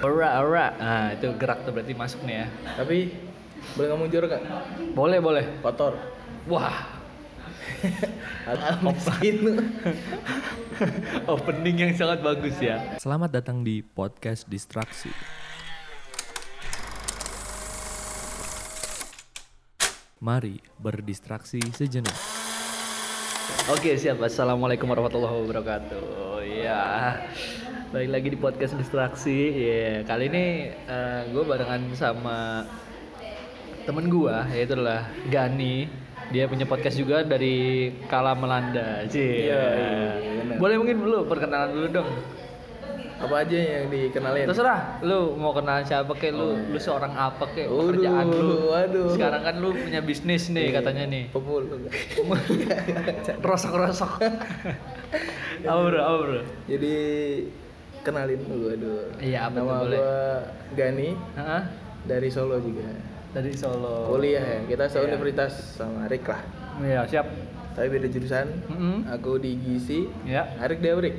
Ora, ora. Nah, itu gerak tuh berarti masuk nih ya. Tapi boleh ngomong jorok gak? Boleh, boleh. Kotor. Wah, Miskin. opening yang sangat bagus ya. Selamat datang di podcast Distraksi. Mari berdistraksi sejenak. Oke, siap. Assalamualaikum warahmatullahi wabarakatuh. Ya, balik lagi di podcast distraksi. Ya, kali ini gue barengan sama temen gue, yaitu adalah Gani. Dia punya podcast juga dari Kala Melanda. Cie. Iya, iya, benar. Boleh mungkin dulu perkenalan dulu dong. Apa aja yang dikenalin? Terserah, lu mau kenalan siapa kek, lu lu seorang apa kek, pekerjaan lu. waduh. Sekarang kan lu punya bisnis nih katanya nih. Pemulung. Rosok-rosok. apa bro, apa bro? Jadi kenalin dulu aduh. Iya, apa Nama boleh. gua Gani Hah? dari Solo juga. Dari Solo. Kuliah ya. Kita Iya. seuniversitas sama Arik lah. Iya, siap. Tapi beda jurusan. Mm-mm. Aku di Gizi. Ya, Arik di Arik.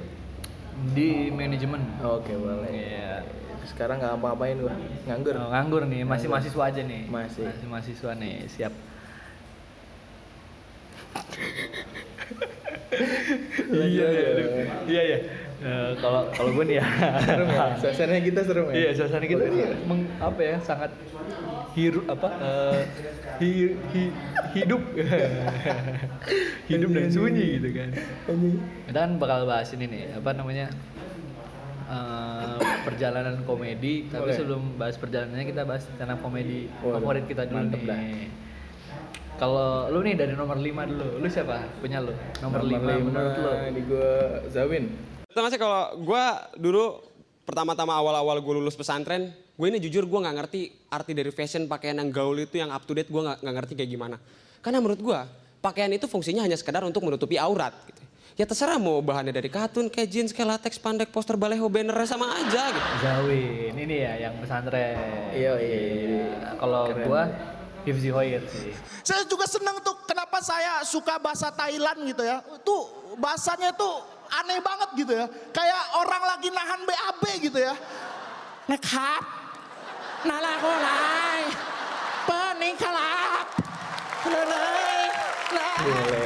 di manajemen. Oke, boleh. Iya. Sekarang nggak apa-apain gua. Nganggur. Oh, nganggur nih, masih mahasiswa aja nih. Masih. Masih mahasiswa nih, siap. iya, iya, aduh. iya, iya. Eh, Kalau kalau gue nih ya. serem ya. Suasananya kita serem ya. Iya, suasana kita Boleh. nih meng, apa ya sangat hiru apa eh, hi- hi- hidup hidup dan sunyi gitu kan. Kita kan bakal bahas ini nih apa namanya eh, perjalanan komedi. Tapi Boleh. sebelum bahas perjalanannya kita bahas tentang komedi Waduh, favorit kita dulu mantep nih. Kalau lu nih dari nomor 5 dulu, lu siapa? Punya lu? Nomor, 5 lima menurut lu? Di gua Zawin. Pertama sih kalau gue dulu pertama-tama awal-awal gue lulus pesantren, gue ini jujur gue nggak ngerti arti dari fashion pakaian yang gaul itu yang up to date gue nggak nggak ngerti kayak gimana. Karena menurut gue pakaian itu fungsinya hanya sekedar untuk menutupi aurat. Gitu. Ya terserah mau bahannya dari katun, kayak jeans, kayak latex, pandek, poster baleho, banner sama aja gitu. Zawin, ini ya yang pesantren. Iya, iya. Kalau Keren. gua Hifzi Hoyet sih. Saya juga senang tuh kenapa saya suka bahasa Thailand gitu ya. Tuh bahasanya tuh aneh banget gitu ya. Kayak orang lagi nahan BAB gitu ya. Nekap. Nala kolai. Pening kalap. Lelai.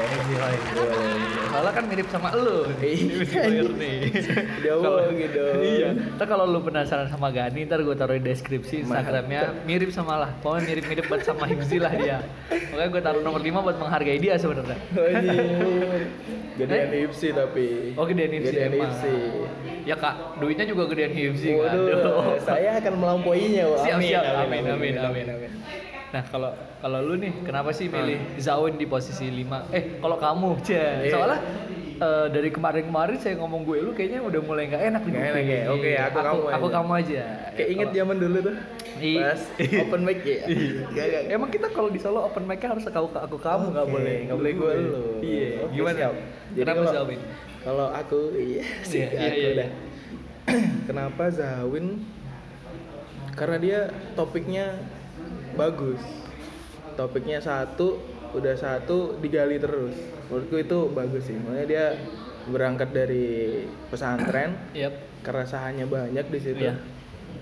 Soalnya kan mirip sama lu. Iya. Nih. Jauh Kalau- gitu. Iya. Ntar kalau lu penasaran sama Gani, ntar gue taruh di deskripsi Instagramnya mirip sama lah. Pokoknya mirip-mirip banget sama Hifzi lah dia. Makanya gue taruh nomor 5 buat menghargai dia sebenarnya. Anjing. Gedean Eh? Ipsi tapi. Oh gedean Hifzi Gedean. Ipsi. Ya kak, duitnya juga gedean Hifzi kan. Waduh, saya akan melampauinya. Siap siap amin amin amin, nah kalau kalau lu nih kenapa sih milih Zawin di posisi 5 eh kalau kamu Cia Iya. soalnya eh, dari kemarin-kemarin saya ngomong gue lu kayaknya udah mulai nggak enak nih enak ya? Oke, aku kamu aku aja. kamu aja Kayak inget zaman dulu tuh. Iya. Pas open mic ya. Gak, gak. emang kita kalau di Solo open mic harus aku aku kamu nggak Oke, boleh nggak boleh gue lu. iya Oke, gimana siap. Jadi kenapa kalau- Zawin Kalau aku iya sih Iya, iya, aku iya, dah. Kenapa Zawin? Karena dia topiknya bagus. Topiknya satu, udah satu digali terus. Menurutku itu bagus sih. Makanya dia berangkat dari pesantren, Yap. keresahannya banyak di situ. Iya.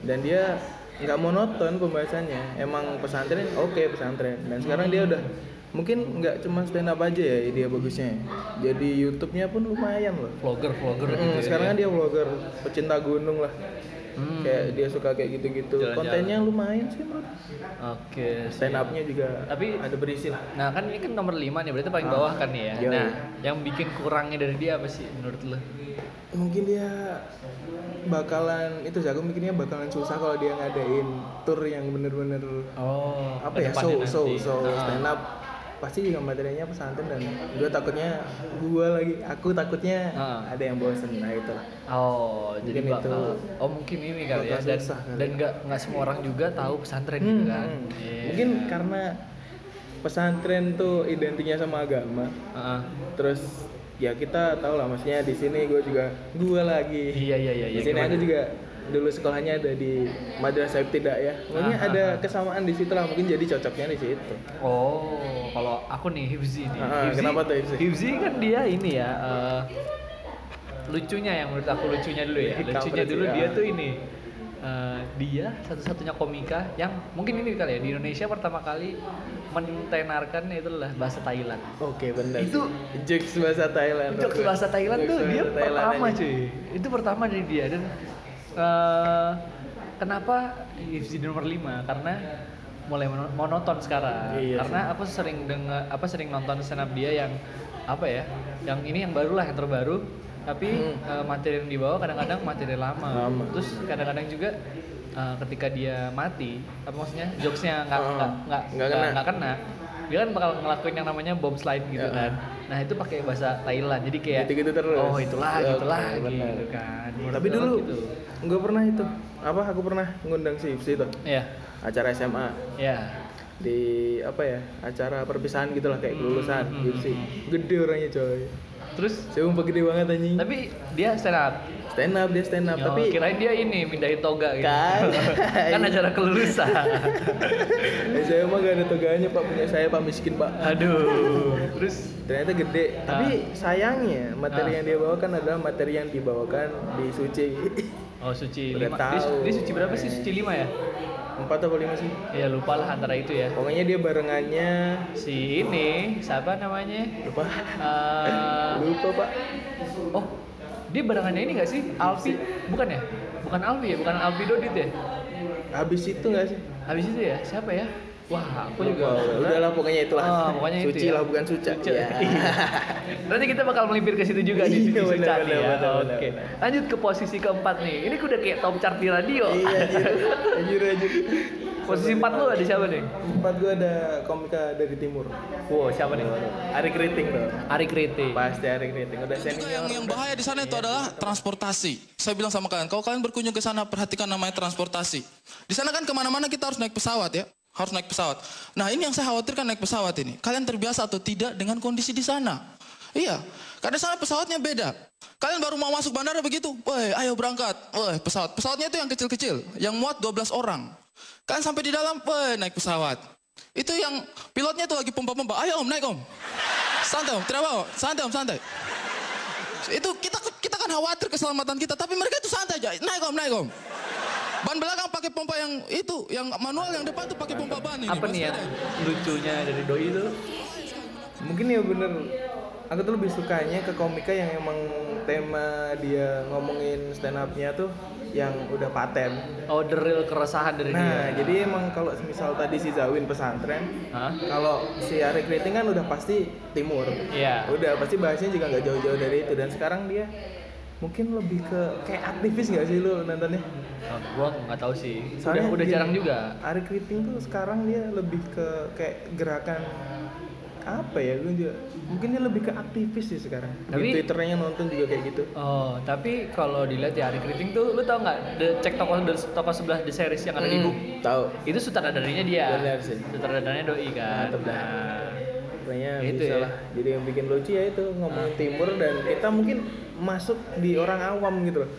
Dan dia nggak monoton pembahasannya. Emang pesantren oke pesantren. Dan sekarang dia udah mungkin nggak cuma stand up aja ya dia bagusnya. Jadi YouTube-nya pun lumayan loh. vlogger vlogger Mm, gitu ya. sekarang kan dia vlogger, pecinta gunung lah. Hmm. Kayak dia suka kayak gitu-gitu. Jalan-jalan. Kontennya lumayan sih menurut. oke Stand up-nya juga Tapi- ada berisi lah. Nah kan ini kan nomor 5 nih, berarti paling Ah, bawah kan nih ya. iya, Nah, iya. yang bikin kurangnya dari dia apa sih menurut lo? Mungkin dia bakalan itu sih aku mikirnya bakalan susah kalau dia ngadain tour yang bener-bener Oh, apa ya show show show stand up pasti juga materinya pesantren dan gue takutnya gue lagi aku takutnya Ah. ada yang bosen nah itu lah Oh, jadi Mungkin bakal itu Oh, mungkin ini kali ya dan susah kali. dan nggak nggak semua orang juga tahu pesantren gitu Hmm, kan. hmm. Iya. mungkin karena pesantren tuh identiknya sama agama Heeh. terus ya kita tahu lah maksudnya di sini gue juga gue lagi Iya iya iya di iya. sini gimana? aku juga dulu sekolahnya ada di madrasah tidak ya mungkin Ah, ada kesamaan di situ lah mungkin jadi cocoknya di situ Oh, kalau aku nih Hifzi nih. Ah, Hifzi, kenapa tuh Hifzi? Hifzi kan dia ini ya eh, lucunya yang menurut aku lucunya dulu ya. Lucunya dulu ah. dia tuh ini eh, dia satu-satunya komika yang mungkin ini kali ya di Indonesia pertama kali mentenarkan itu adalah bahasa Thailand. Oke benar. Itu- jokes bahasa Thailand. Jokes bahasa Thailand Jokes tuh bahasa dia Thailand pertama aja. cuy. Itu pertama dari dia dan eh, kenapa di nomor 5 karena mulai mono- monoton sekarang. Iya karena aku sering dengar apa sering nonton stand up dia yang apa ya? Yang ini yang baru lah yang terbaru tapi Hmm. eh, materi yang dibawa kadang-kadang materi lama. Lama. Terus kadang-kadang juga eh, ketika dia mati, apa maksudnya jokesnya nggak Oh, nggak nggak nggak kena. nggak kena, dia kan bakal ngelakuin yang namanya bomb slide gitu Ya. kan. Nah itu pakai bahasa Thailand, jadi kayak Gitu-gitu terus. oh itulah, gitulah benar. gitu kan. Menurut Tapi dulu gitu. gue pernah itu. Apa aku pernah ngundang si Ipsi itu ya, acara SMA ya, di apa ya acara perpisahan gitulah kayak kelulusan Hmm, hmm, Ipsi hmm, gede orangnya coy terus sumpah gede banget anjing tapi dia stand up. stand up dia stand up Oh, tapi kirain dia ini mindahin toga gitu. Kan. kan acara kelulusan. eh, saya mah gak ada toganya pak punya saya pak miskin pak Aduh. Terus ternyata gede tapi sayangnya materi Ah. yang dia bawakan adalah materi yang dibawakan di suci oh suci Udah lima. tahu. Dia, dia suci berapa sih? Suci lima ya? Empat atau lima sih Ya lupa lah antara itu ya. pokoknya dia barengannya Si ini siapa namanya? lupa Eh, lupa pak Oh, dia barengannya ini gak sih? Alfi, bukan ya? Bukan Alfi ya, bukan Alfi Dodit ya? habis itu nggak sih Habis itu ya, siapa ya? Wah, aku juga. Lupa, udahlah pokoknya itulah Oh, pokoknya itu suci ya. lah bukan suca, Suca. Ya. Iya. Nanti kita bakal melipir ke situ juga di Iya, benar, Suca nih ya. Oke. benar. Lanjut ke posisi keempat nih. Ini udah kayak top chart di radio. iya anjir anjir anjir posisi empat lu ada siapa nih? empat gua ada komika dari timur Wow, siapa nih? Ari Kriting dong Ari Kriti. pasti Ari Kriting udah juga senior yang yang bahaya di sana itu adalah transportasi. Saya bilang sama kalian, kalau kalian berkunjung ke sana perhatikan namanya transportasi. Di sana kan ke mana-mana kita harus naik pesawat ya, harus naik pesawat. Nah ini yang saya khawatirkan naik pesawat ini. Kalian terbiasa atau tidak dengan kondisi di sana? Iya, karena sana pesawatnya beda. Kalian baru mau masuk bandara begitu, woi ayo berangkat. Woi pesawat, pesawatnya itu yang kecil-kecil, yang muat 12 orang. Kalian sampai di dalam, woi naik pesawat. Itu yang pilotnya itu lagi pompa-pompa, ayo om naik om. Santai om, tidak apa santai om, santai. Itu kita kita kan khawatir keselamatan kita, tapi mereka itu santai aja. Naik om, naik om. Ban belakang pakai pompa yang itu, yang manual yang depan tuh pakai pompa ban ini. Apa Mas nih Fede. lucunya dari doi itu? mungkin ya bener aku tuh lebih sukanya ke komika yang emang tema dia ngomongin stand upnya tuh yang udah paten Oh, the real keresahan dari nah dia. jadi emang kalau misal tadi si Zawin pesantren kalau si Ari Kriting kan udah pasti timur Iya. udah pasti bahasnya juga nggak jauh-jauh dari itu dan sekarang dia mungkin lebih ke kayak aktivis nggak sih lu nontonnya Oh, gua nggak tahu sih. Soalnya udah udah gini, jarang juga. Ari Kriting tuh sekarang dia lebih ke kayak gerakan apa ya gue juga mungkin dia lebih ke aktivis sih sekarang Tapi- di twitternya nonton juga kayak gitu Oh, tapi kalau dilihat ya Ari Kriting tuh, lu tau nggak? The cek toko toko sebelah the series yang ada di Hmm, book. tahu Itu sutradaranya dia. Benar sih. Sutradaranya doi kan. Mantep dah. Nah, Kayaknya Itu bisa ya. lah jadi yang bikin lucu ya itu ngomongin timur dan kita mungkin masuk di orang awam gitu loh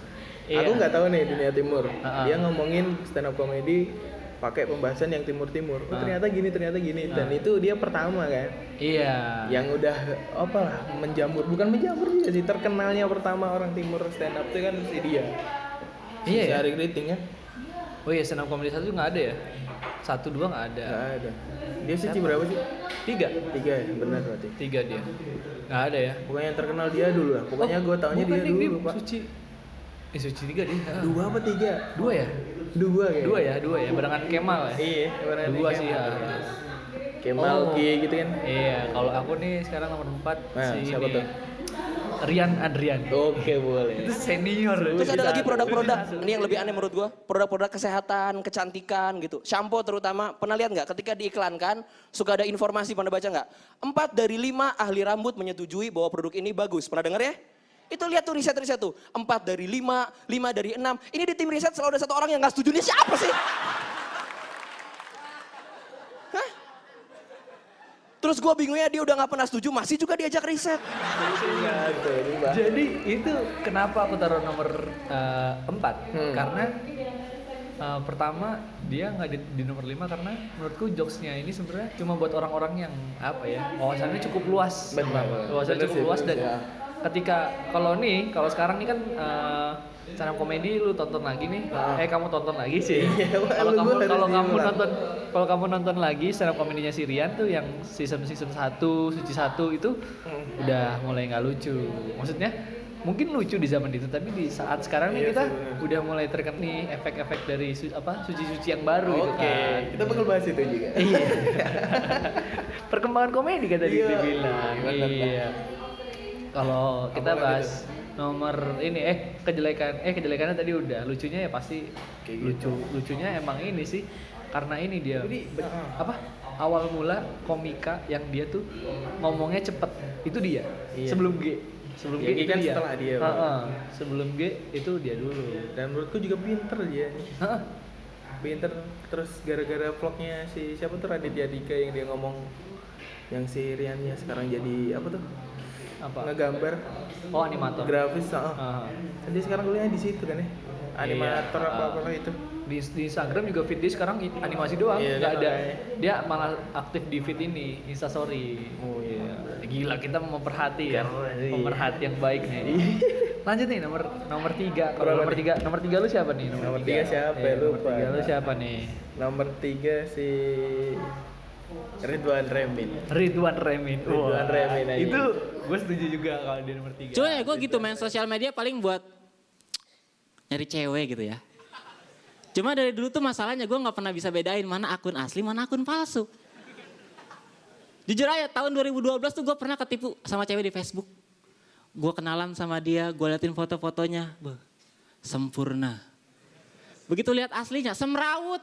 Iya. aku nggak tahu nih dunia timur Ha-ha. dia ngomongin stand up comedy pakai pembahasan yang timur timur oh, Ah. ternyata gini ternyata gini dan Ah. itu dia pertama kan iya. yang udah apa lah menjamur bukan menjamur juga sih terkenalnya pertama orang timur stand up itu kan si dia Iya si ya? Ari Kriting kan Oh iya, senam komedi satu nggak ada ya? Satu dua nggak ada. nggak ada dia suci berapa sih Tiga. tiga ya benar berarti Tiga dia. Nggak ada ya? pokoknya yang terkenal dia dulu lah pokoknya Oh, gue taunya dia dulu Dik. pak Suci. Eh suci tiga dia. Dua apa tiga Dua ya? dua kayak Dua ya, dua ya. Barengan Kemal ya. iya Dua sih ya. Kemal Oh. Ki gitu kan Iya, kalau aku nih sekarang nomor empat Nah, si siapa ini. tuh? Rian Adrian. oke boleh Itu senior. Terus ada Bisa. lagi produk-produk, ini yang lebih aneh menurut gua, produk-produk kesehatan, kecantikan gitu. Shampoo terutama, pernah lihat nggak ketika diiklankan, suka ada informasi, pernah baca nggak? Empat dari lima ahli rambut menyetujui bahwa produk ini bagus. Pernah dengar ya? Itu lihat tuh riset-riset tuh. Empat dari lima, lima dari enam. Ini di tim riset selalu ada satu orang yang nggak setuju. Ini siapa sih? Terus gua bingungnya dia udah nggak pernah setuju, masih juga diajak riset. Jadi itu kenapa aku taruh nomor eh, empat? Hmm. Karena eh, pertama dia nggak di, di nomor lima karena menurutku jokesnya ini sebenarnya cuma buat orang-orang yang apa ya wawasannya cukup luas. Benar. Wawasannya cukup luas dan ya. Ketika kalau nih kalau sekarang nih kan stand up komedi lu tonton lagi nih eh kamu tonton lagi sih Iya, kalau kamu kalau kamu nonton kalau kamu nonton lagi stand up komedinya si Rian tuh yang season season 1 suci satu itu Hmm. udah mulai nggak lucu maksudnya mungkin lucu di zaman itu tapi di saat sekarang nih Iya kita udah mulai terkena nih efek-efek dari su- apa suci-suci yang baru gitu Oke, kan kita bakal bahas itu juga. Iya. Perkembangan komedi kan tadi Iya. dibilang. Bener, Iya. Kalau kita Apa lagi bahas nomor ini eh kejelekan eh kejelekannya tadi udah lucunya ya pasti Kayak lucu lucunya emang ini sih karena ini dia Jadi, apa awal mula komika yang dia tuh ngomongnya cepet itu dia Iya. sebelum G sebelum Ya, G G itu kan dia setelah dia, Bang. Heeh. sebelum G itu dia dulu Dan menurutku juga pinter dia nih. Heeh. Pinter terus gara-gara vlognya si siapa tuh Raditya Dika yang dia ngomong yang si Riannya sekarang jadi apa tuh? Apa Ngegambar oh animator grafis, heeh. Heeh. Kan dia sekarang kuliahnya di situ kan ya. Animator Iya, apa ah. apalah itu. di, di Instagram juga feed dia sekarang animasi doang Iya, nggak ada makanya. dia malah aktif di feed ini instastory Oh, iya. gila kita memperhati ya iya. pemerhati yang baik nih lanjut nih nomor nomor tiga kalau nomor tiga nomor tiga lu siapa nih Nomor tiga siapa ya? Iya, nomor Lupa. tiga lu siapa nih Nomor tiga si Ridwan Remin. Ridwan Remin Ridwan Remin aja. itu gue setuju juga kalau dia nomor tiga Cuma ya gue gitu main sosial media paling buat nyari cewek gitu ya. Cuma dari dulu tuh masalahnya gue nggak pernah bisa bedain mana akun asli mana akun palsu. Jujur aja tahun 2012 tuh gue pernah ketipu sama cewek di Facebook. Gue kenalan sama dia, gue liatin foto-fotonya. Sempurna. Begitu lihat aslinya, semrawut.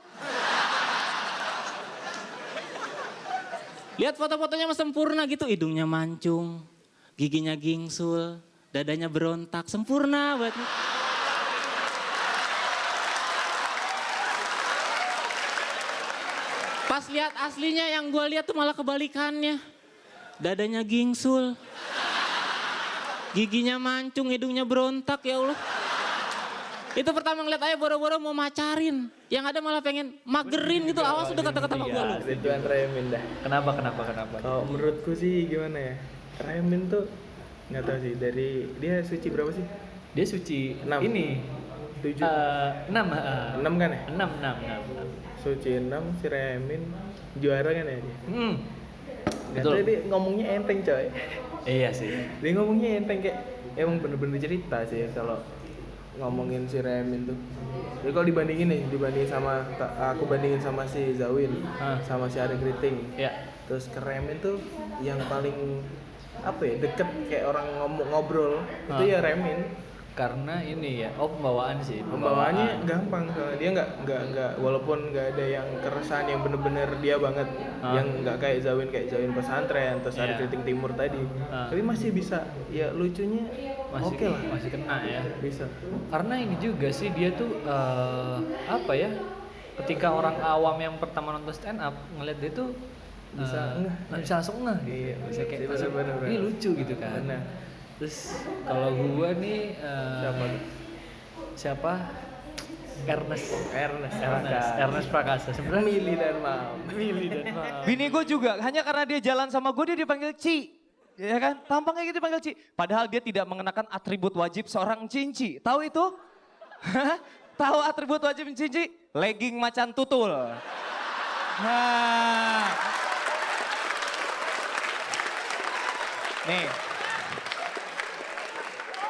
Lihat foto-fotonya sempurna gitu, hidungnya mancung, giginya gingsul, dadanya berontak, sempurna banget. Pas lihat aslinya yang gue lihat tuh malah kebalikannya. Dadanya gingsul. Giginya mancung, hidungnya berontak ya Allah. Itu pertama ngeliat aja boro-boro mau macarin. Yang ada malah pengen magerin gitu. Awas udah kata-kata sama gue lu. Ridwan Remin dah. kenapa kenapa kenapa Kalau menurutku sih gimana ya? Remin tuh nggak tahu sih dari dia suci berapa sih? dia suci Enam. ini Tujuh. eh, enam eh, Enam kan ya? enam enam enam. Suci enam si Remin juara kan ya dia? Hmm. Nggak Betul. dia ngomongnya enteng coy. Iya sih. Dia ngomongnya enteng kayak emang bener-bener cerita sih ya kalau ngomongin si Remin tuh. Jadi kalau dibandingin nih, dibandingin sama aku bandingin sama si Zawin, Hah. sama si Ari Kriting. Ya. Terus ke Remin tuh yang paling apa ya deket kayak orang ngomong ngobrol itu Hah. ya Remin. Karena ini ya, oh pembawaan sih. Pembawaannya gampang soalnya dia nggak nggak nggak walaupun nggak ada yang keresahan yang bener-bener dia banget Ah. yang nggak kayak Zawin kayak Zawin pesantren terus ada Iya. kriting timur tadi Ah. tapi masih bisa ya lucunya masih oke lah masih kena ya. bisa Karena ini juga sih dia tuh eh, apa ya? Ketika orang awam yang pertama nonton stand up ngeliat dia tuh Bisa nah, bisa langsung gitu. Iya, bisa kayak sih, langsung, bener-bener. ini lucu gitu kan. Bener. Terus kalau gua nih eh, Siapa? Siapa? Ernest. Ernest Ernest, Ernest Prakasa. Sebenarnya Mili dan Mam Mili dan Mam. Bini gue juga, hanya karena dia jalan sama gue dia dipanggil Ci. Ya kan? Tampangnya gitu dipanggil Ci. Padahal dia tidak mengenakan atribut wajib seorang cinci. Tahu itu? Hah? Tahu atribut wajib cinci? Legging macan tutul. Nah. Nih.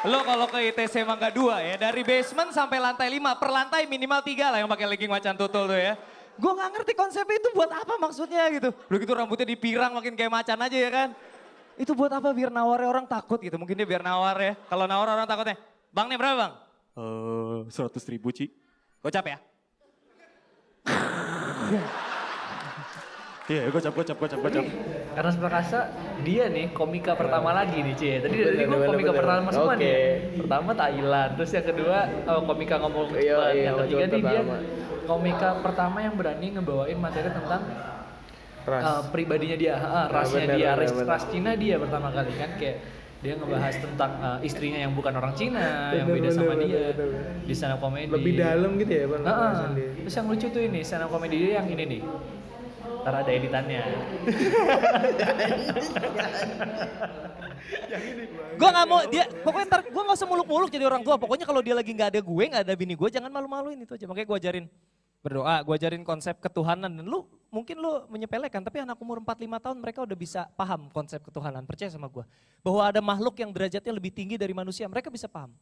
Lo kalau ke ITC Mangga 2 ya, dari basement sampai lantai 5, per lantai minimal 3 lah yang pakai legging macan tutul tuh ya. Gue gak ngerti konsepnya itu buat apa maksudnya gitu. Udah gitu rambutnya dipirang makin kayak macan aja ya kan. Itu buat apa biar nawarnya orang takut gitu. Mungkin dia biar nawar ya. Kalau nawar orang takutnya, bang nih berapa bang? Eh, seratus ribu Ci. Gocap ya? Iya, gocap, gocap, gocap, gocap. Ernest Prakasa dia nih komika pertama lagi nih Cie. Tadi dari gue komika bener. pertama semua Oke. nih. Pertama Thailand, terus yang kedua oh, komika ngomong Iya, cepat. iya, yang ketiga nih dia komika pertama yang berani ngebawain materi tentang ras uh, pribadinya dia, uh, rasnya bener, dia, bener, ras, bener. ras Cina dia pertama kali kan kayak dia ngebahas tentang uh, istrinya yang bukan orang Cina, yang Bener, beda sama bener, dia bener, bener. di stand up comedy. lebih dalam gitu ya bang dia. Terus yang lucu tuh ini stand up comedy dia yang ini nih. Ntar ada editannya. Gue nggak mau dia pokoknya ntar gue nggak usah muluk-muluk jadi orang tua. Pokoknya kalau dia lagi nggak ada gue nggak ada bini gue jangan malu-maluin itu aja. Makanya gue ajarin berdoa, gue ajarin konsep ketuhanan dan lu mungkin lu menyepelekan tapi anak umur 4-5 tahun mereka udah bisa paham konsep ketuhanan. Percaya sama gue. Bahwa ada makhluk yang derajatnya lebih tinggi dari manusia, mereka bisa paham.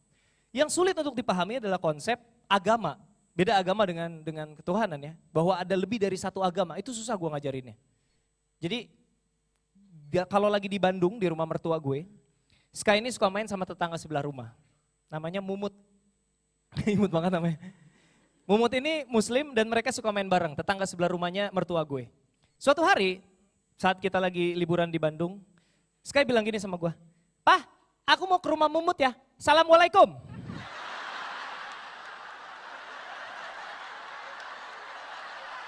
Yang sulit untuk dipahami adalah konsep agama. Beda agama dengan dengan ketuhanan ya. Bahwa ada lebih dari satu agama, itu susah gue ngajarinnya. Jadi kalau lagi di Bandung di rumah mertua gue, Sky ini suka main sama tetangga sebelah rumah. Namanya Mumut. Imut banget namanya. Mumut ini muslim dan mereka suka main bareng, tetangga sebelah rumahnya mertua gue. Suatu hari saat kita lagi liburan di Bandung, Sky bilang gini sama gue, Pah, aku mau ke rumah Mumut ya, Assalamualaikum.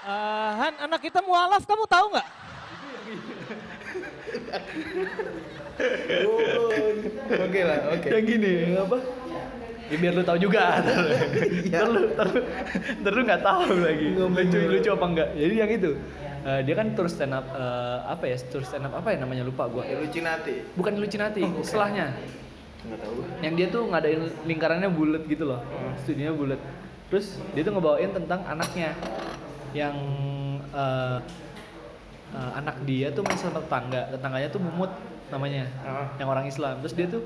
Eh, Han, anak kita mualaf, kamu tahu nggak? Oke lah, oke. Yang gini, apa? Ya biar lu tahu juga. Ntar lu, ntar lu, ntar lu nggak tahu lagi. Lucu, lucu apa enggak. Jadi yang itu. eh, dia kan tour stand up, eh, apa ya, tour stand up apa ya namanya lupa gua. Illuminati. Bukan Lucinati, setelahnya. Enggak tahu. Yang dia tuh ngadain lingkarannya bulat gitu loh. Studionya bulat. Terus dia tuh ngebawain tentang anaknya. Yang eh, eh, anak dia tuh main sama tetangga. Tetangganya tuh Mumut namanya. Yang orang Islam. Terus dia tuh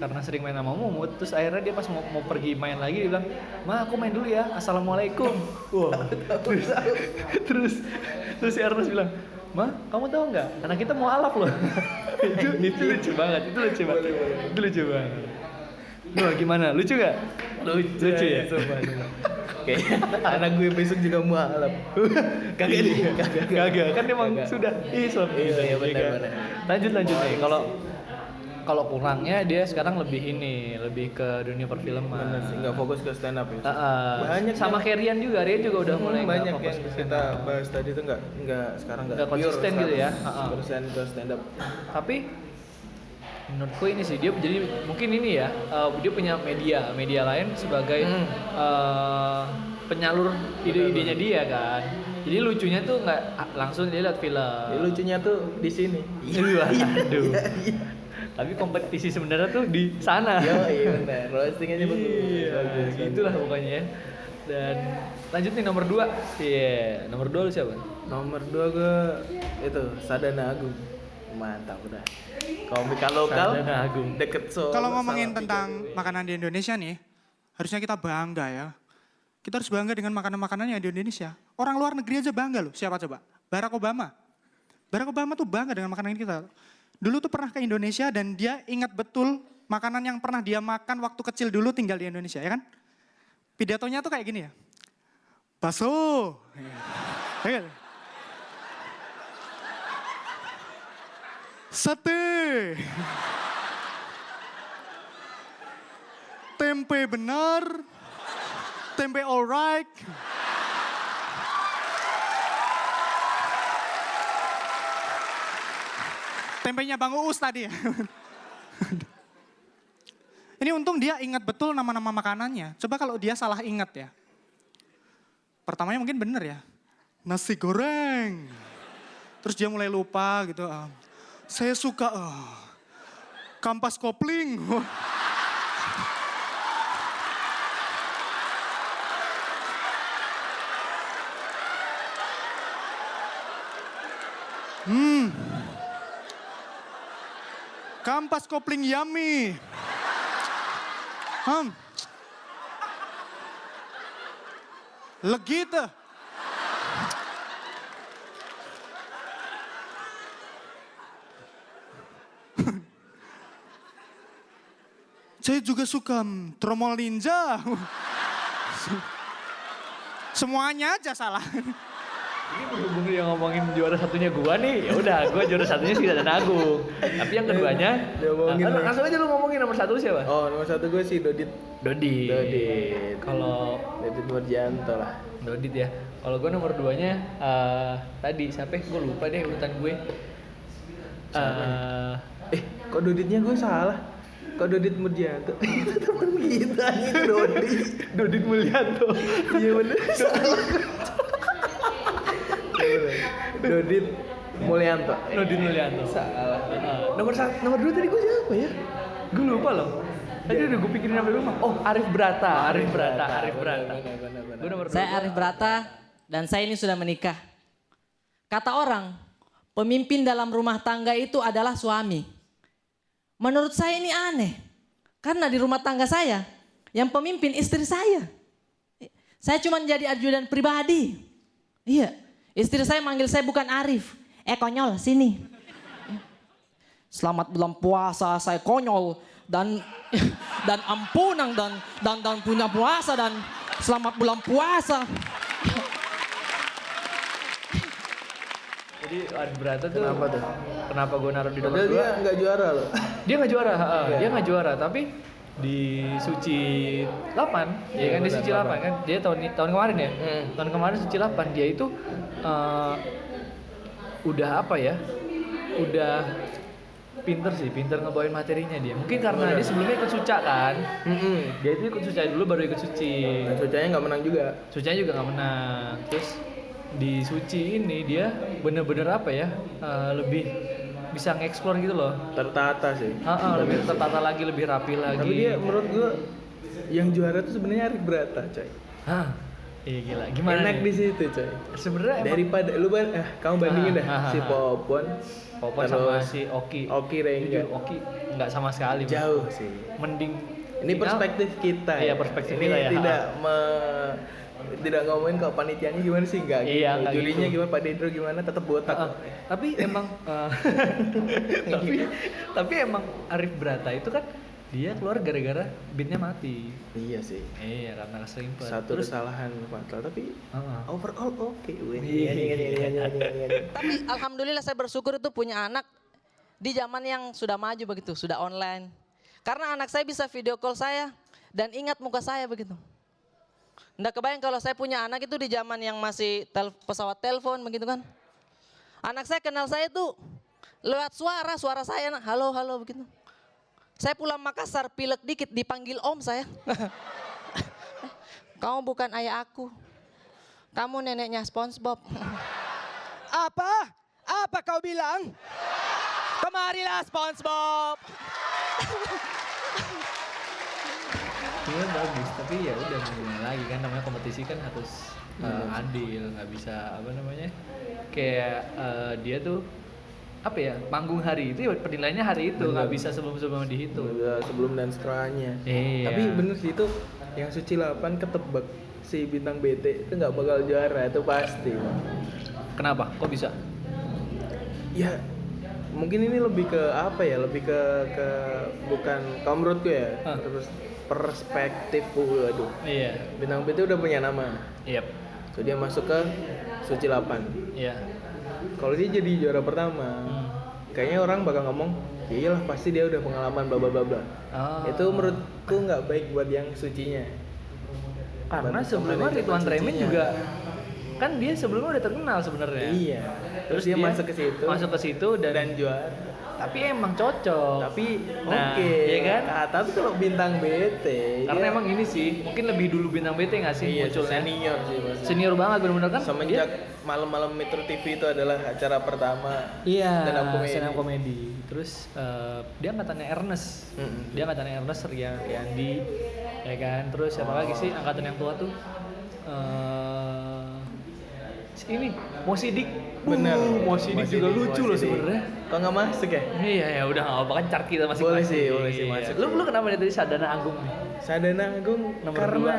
karena sering main sama Mumut, terus akhirnya dia pas mau, mau pergi main lagi dia bilang, "Ma, aku main dulu ya. Assalamualaikum." Wah. terus, terus terus si Ernest bilang, "Ma, kamu tahu nggak? Anak kita mau alaf loh." itu itu lucu banget. Itu lucu banget. Itu lucu banget. Nuh, gimana? Lucu gak? Lucu, lucu ya? Oke. Anak gue besok juga mualaf. Kagak nih, kagak. Kagak, kan emang Kagak. sudah Islam. Iya, iya, benar, kan? benar. Lanjut lanjut nih. Kalau kalau kurangnya dia sekarang lebih ini, lebih ke dunia perfilman. Bener sih, nggak fokus ke stand up ya. Ah, ah. Banyak sama yang- kayak Rian juga, Rian juga udah Hmm, mulai banyak fokus yang kita bahas tadi itu nggak nggak sekarang nggak konsisten gitu ya. Ah, ah. Konsisten ke stand up. Tapi menurutku ini sih dia jadi mungkin ini ya eh, dia punya media media lain sebagai Hmm. eh, penyalur ide-idenya dia kan. Jadi lucunya tuh nggak ah, langsung dia lihat film. Ya, lucunya tuh di sini. Iya, aduh. Iya, iya. Tapi kompetisi sebenarnya tuh di sana. Yo, iya benar. Roasting aja bagus. Iya, Bagus, gitulah pokoknya ya. Dan lanjut nih nomor dua. Iya, nomor dua lu siapa? Nomor dua gue itu Sadana Agung. Mantap udah. Komika lokal. Sadana Agung. Deket Solo. Kalau ngomongin Salatiga tentang gue. makanan di Indonesia nih, harusnya kita bangga ya. Kita harus bangga dengan makanan-makanan yang di Indonesia. Orang luar negeri aja bangga loh. Siapa coba? Barack Obama. Barack Obama tuh bangga dengan makanan kita. Dulu tuh pernah ke Indonesia dan dia ingat betul makanan yang pernah dia makan waktu kecil dulu tinggal di Indonesia, ya kan? Pidatonya tuh kayak gini ya. Bakso. Ya Sate. Tempe benar. Tempe alright. Tempenya Bang Uus tadi. Ini untung dia ingat betul nama-nama makanannya. Coba kalau dia salah ingat ya. Pertamanya mungkin bener ya. Nasi goreng. Terus dia mulai lupa gitu. Saya suka ah, kampas kopling. Hmm. Kampas kopling yummy. Hmm. Legit. Saya juga suka mm, tromol ninja. Semuanya aja salah. Ini berhubung dia ngomongin juara satunya gua nih, ya udah gua juara satunya sih dan Agung. Tapi yang keduanya, ngomongin ah, lagi. langsung aja lu ngomongin nomor satu siapa? Oh nomor satu gue sih Dodit. Dodi. Dodit. Kalau Dodit Nurjanto lah. Dodit ya. Kalau gue nomor duanya eh, tadi siapa? Gue lupa deh urutan gue. Eh, Eh kok Doditnya gue salah? Kok Dodit Murjanto? itu teman kita itu Dodit. Dodit Mulyanto. Iya bener salah. Dodit Mulyanto. Nodin Mulyanto. Salah. Heeh. nomor satu, nomor dua tadi gue siapa ya? Gue lupa loh. Tadi udah gue pikirin sampai rumah. Oh, Arif Brata, Arif Brata, Arif Brata. Gue nomor dua. Saya Arif Brata dan saya ini sudah menikah. Kata orang, pemimpin dalam rumah tangga itu adalah suami. Menurut saya ini aneh. Karena di rumah tangga saya, yang pemimpin istri saya. Saya cuma jadi ajudan pribadi. Iya, istri saya manggil saya bukan Arif. Eh konyol, sini. Selamat bulan puasa, saya konyol dan dan ampunan dan dan dan punya puasa dan selamat bulan puasa. Jadi Arif Brata tuh Kenapa tuh? Kenapa gue naruh di nomor Padahal dua? dia nggak juara loh. Dia nggak juara, ha, Iya. dia nggak juara, tapi di Suci 8, ya kan di Suci 8 kan, dia tahun tahun kemarin ya, Hmm. tahun kemarin Suci 8 dia itu eh, udah apa ya, udah pinter sih, pinter ngebawain materinya dia. Mungkin karena Benar. dia sebelumnya ikut suca kan, Mm-mm. dia itu ikut suca dulu baru ikut suci. Dan Sucanya nggak menang juga. Sucinya juga nggak menang. Terus di suci ini dia bener-bener apa ya, eh, lebih bisa ngeksplor gitu loh. Tertata sih. Ah, ah, lebih tertata lagi, lebih rapi lagi. Tapi dia menurut gua yang juara tuh sebenarnya Arif Brata, coy. Hah? Iya gila. Gimana? Enak nih? di situ, coy. Sebenarnya emang Daripada lu ban eh kamu bandingin Ah, dah ah, si. Popon Popon sama si Oki. Oki Rengga. Jujur, Oki nggak sama sekali. Jauh sih. Mending Ini perspektif kita. Iya, ya. perspektif Ini kita ya. Tidak me- tidak ngomongin kalau panitianya gimana sih enggak Iya, gitu. nggak Jurinya gitu. gimana Pak Dedro gimana tetap botak. Ah, tapi emang eh, tapi tapi emang Arif Brata itu kan dia keluar gara-gara beatnya mati. Iya sih. Iya karena keselimpet. Satu Terus kesalahan fatal tapi Ah. overall oke. Iya. iya, iya, iya, iya, iya, iya, iya. Tapi alhamdulillah saya bersyukur itu punya anak di zaman yang sudah maju begitu, sudah online. Karena anak saya bisa video call saya dan ingat muka saya begitu. Nggak kebayang kalau saya punya anak itu di zaman yang masih tel- pesawat telepon begitu kan. Anak saya kenal saya itu lewat suara, suara saya, halo halo begitu. Saya pulang Makassar, pilek dikit dipanggil om saya. Kamu bukan ayah aku. Kamu neneknya SpongeBob. Apa? Apa kau bilang? Kemarilah SpongeBob. Iya bagus, tapi ya udah mau gimana lagi kan namanya kompetisi kan harus uh, adil, nggak bisa apa namanya kayak uh, dia tuh apa ya manggung hari itu ya penilaiannya hari itu nggak bisa sebelum sebelum dihitung. Udah sebelum dan setelahnya. Iya. Tapi bener sih itu yang suci 8 ketebak si bintang BT itu nggak bakal juara itu pasti. Kenapa? Kok bisa? Ya mungkin ini lebih ke apa ya? Lebih ke ke bukan kalau menurutku ya. Ah. Terus perspektif waduh. Iya. Bintang BT udah punya nama. Yep. So dia masuk ke suci 8. Iya. Kalau dia jadi juara pertama, Hmm. kayaknya orang bakal ngomong, "Ya iyalah pasti dia udah pengalaman bla bla bla bla." Ah. Itu menurutku nggak baik buat yang sucinya. Karena Buat sebelumnya Ridwan. Remin juga kan dia sebelumnya udah terkenal sebenarnya. Iya. Terus dia masuk ke situ. Masuk ke situ dan, dan juara. tapi emang cocok. Tapi Nah, oke. iya kan? Nah, tapi kalau bintang BT Karena dia- emang ini sih, mungkin lebih dulu bintang BT nggak sih iya, munculnya? senior sih maksudnya. Senior banget bener-bener kan? Semenjak malam-malam Metro TV itu adalah acara pertama Iya, comedy. stand up comedy. Terus eh, dia angkatannya Ernest. Mm-mm. Dia angkatannya Ernest, Rian, Riandi, ya kan. Terus siapa lagi sih angkatan yang tua tuh? Eh si ini Mo Sidik. Bener. Uh, Mo Sidik juga lucu loh sebenarnya. Kok nggak masuk ya? Iya ya udah nggak apa-apa kan chart kita masing-masing. Boleh sih, boleh sih Iya. masuk Lu lu kenapa dari tadi Sadana Agung nih? Sadana Agung Nomor karena dua.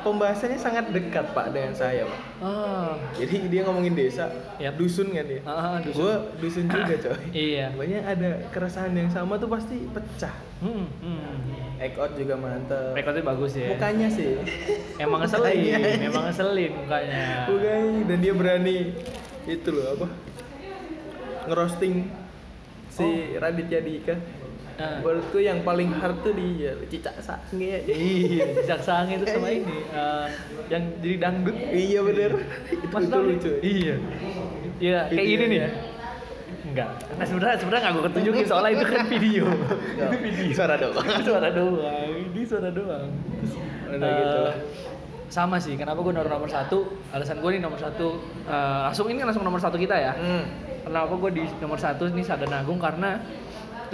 pembahasannya sangat dekat Pak dengan saya Pak. Ah, Jadi dia ngomongin desa, Yap. dusun kan dia. Ah, ah, dusun. Gue dusun juga coy. iya. Pokoknya ada keresahan yang sama tuh pasti pecah. Hmm, hmm. Out juga mantep. Rekodnya bagus ya. Mukanya sih. Emang ngeselin, memang ngeselin mukanya. Mukanya dan dia berani itu loh apa? Ngerosting si Raditya Dika. Ah. Menurutku yang paling hard tuh dia Cicak Sange. Iya, Cicak Sange itu sama ini eh, yang jadi dangdut. Iya bener. itu, itu lucu. Iya. Iya, kayak Itu ini nih ya. ya. Enggak. Nah sebenarnya sebenarnya nggak gue ketunjukin soalnya itu kan video. Itu video. Suara doang. Suara doang. Ini suara doang. Terus, eh, gitu lah. Sama sih. Kenapa gue naruh nomor satu? Alasan gue nih nomor satu. eh, langsung ini langsung nomor satu kita ya. Hmm. Kenapa gue di nomor satu nih Sadana Agung karena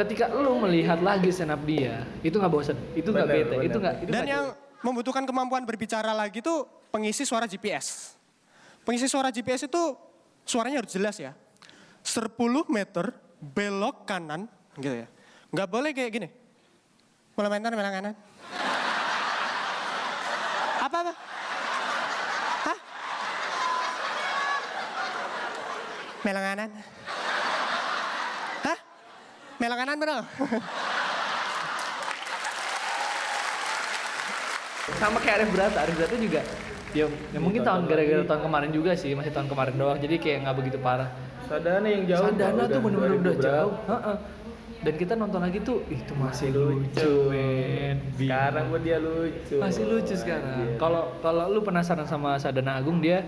ketika lu melihat lagi up dia, itu nggak bosen, itu nggak bete, bener. itu nggak. itu Dan yang membutuhkan kemampuan berbicara lagi tuh pengisi suara GPS. Pengisi suara GPS itu suaranya harus jelas ya. 10 meter belok kanan gitu ya. Nggak boleh kayak gini. Mulai main belok kanan. Apa apa? Hah? Belok kanan. Hah? Belok kanan bro. sama kayak Arif Brata, Arif Brata juga ya, ya mungkin tahun gara-gara tahun kemarin juga sih, masih tahun kemarin doang. Jadi kayak nggak begitu parah. Sadana yang jauh. Sadana tuh udah bener-bener udah 2000 berapa. jauh. Heeh. Dan kita nonton lagi tuh, itu masih lucu, men. Sekarang buat dia lucu. Masih lucu sekarang. Kalau kalau lu penasaran sama Sadana Agung, dia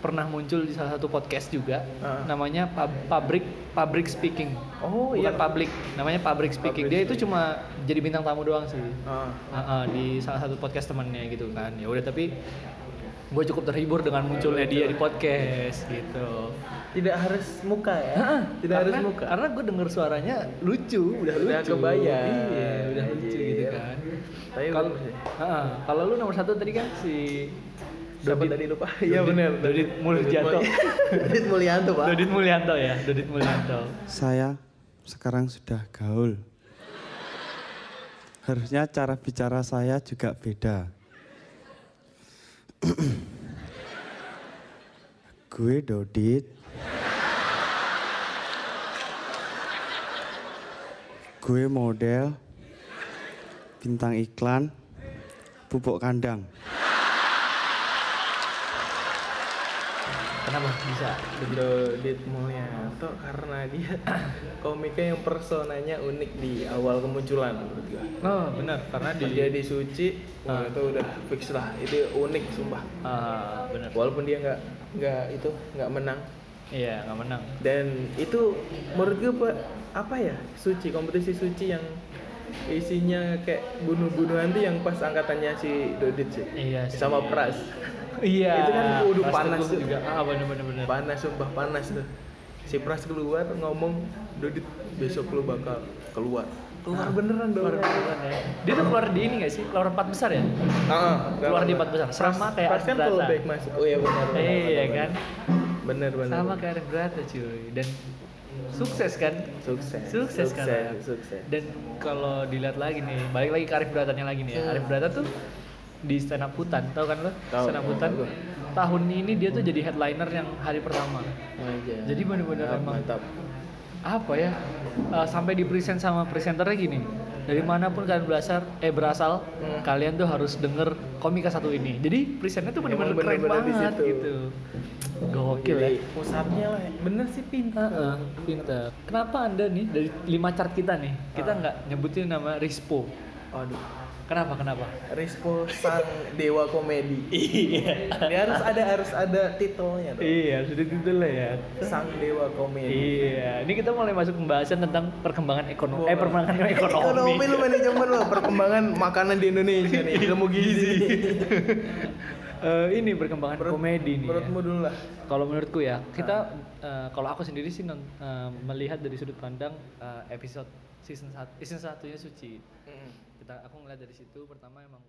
pernah muncul di salah satu podcast juga, namanya Pub- Public Public Speaking. Oh Bukan iya. public, namanya Public Speaking. dia itu cuma jadi bintang tamu doang sih. Ah. Heeh, di salah satu podcast temennya gitu kan. Ya udah tapi gue cukup terhibur dengan munculnya dia di podcast gitu. Tidak harus muka ya. Tidak karena, harus muka. Karena gue denger suaranya lucu, udah Udah lucu. kebayang. Iya, udah lucu gitu kan. Tapi kalau. Heeh, kalau lu nomor satu tadi kan si Siapa tadi lupa? Iya benar. Dodit Mulyanto. Dodit Mulyanto, Pak. Dodit Mulyanto ya, Dodit Mulyanto. Saya sekarang sudah gaul. Harusnya cara bicara saya juga beda. Gue Dodit. Gue model bintang iklan pupuk kandang. Kenapa bisa? Dodit Mulyanto karena dia komiknya yang personanya unik di awal kemunculan menurut gua. Oh, benar karena di Dia di Suci, wah, itu udah fix lah. Itu unik sumpah. Ah, benar. Walaupun dia nggak nggak itu nggak menang. Iya, nggak menang. Dan itu menurut gue Pak, apa ya? Suci, kompetisi suci yang isinya kayak bunuh-bunuhan tuh yang pas angkatannya si Dodit sih. Iya sih. Sama Pras. Iya. Itu kan udah Pras panas tuh. juga. Ah, benar benar. Panas sumpah panas tuh. Si Pras keluar ngomong Dodit besok lu bakal keluar. Keluar beneran dong. Keluar beneran ya. Dia tuh keluar di ini gak sih? Keluar empat besar ya? Ah, keluar di empat besar. Sama kayak Pras kan Arif Brata. kalau back masuk. Oh iya benar. Iya kan? Bener bener. Sama kayak Arif Brata cuy. Dan sukses kan? Sukses. Sukses, kan? Sukses. Dan kalau dilihat lagi nih, balik lagi ke Arif Bratanya lagi nih ya. Arif Brata tuh di stand up hutan, tahu kan lo? Tahu, stand up hutan. tahu. Tahun ini dia tuh jadi headliner yang hari pertama. Aja. Jadi bener-bener Mantap, emang mantap. apa ya? eh, sampai di present sama presenternya gini. Dari mana pun kalian berasal, eh berasal, Hmm. kalian tuh harus denger komika satu ini. Jadi presentnya tuh bener-bener Emang keren bener-bener di banget gitu. Gokil ya. Jadi, Pusatnya lah, bener sih pintar. Heeh, pintar. Kenapa anda nih dari lima chart kita nih, kita nggak nyebutin nama Rispo? Aduh. Kenapa kenapa? Rispo sang dewa komedi. Iya. Dia harus ada harus ada titelnya dong. Iya, sudah titelnya ya. Sang dewa komedi. Iya, ini kita mulai masuk pembahasan tentang perkembangan ekonomi. Eh, perkembangan ekonomi. Ekonomi lu manajemen lu, perkembangan makanan di Indonesia nih, ilmu gizi. Eh, ini perkembangan komedi nih. menurutmu ya. dulu lah. Kalau menurutku ya, kita eh, kalau aku sendiri sih non- eh, melihat dari sudut pandang eh, episode season 1 season satunya suci. Aku ngeliat dari situ pertama emang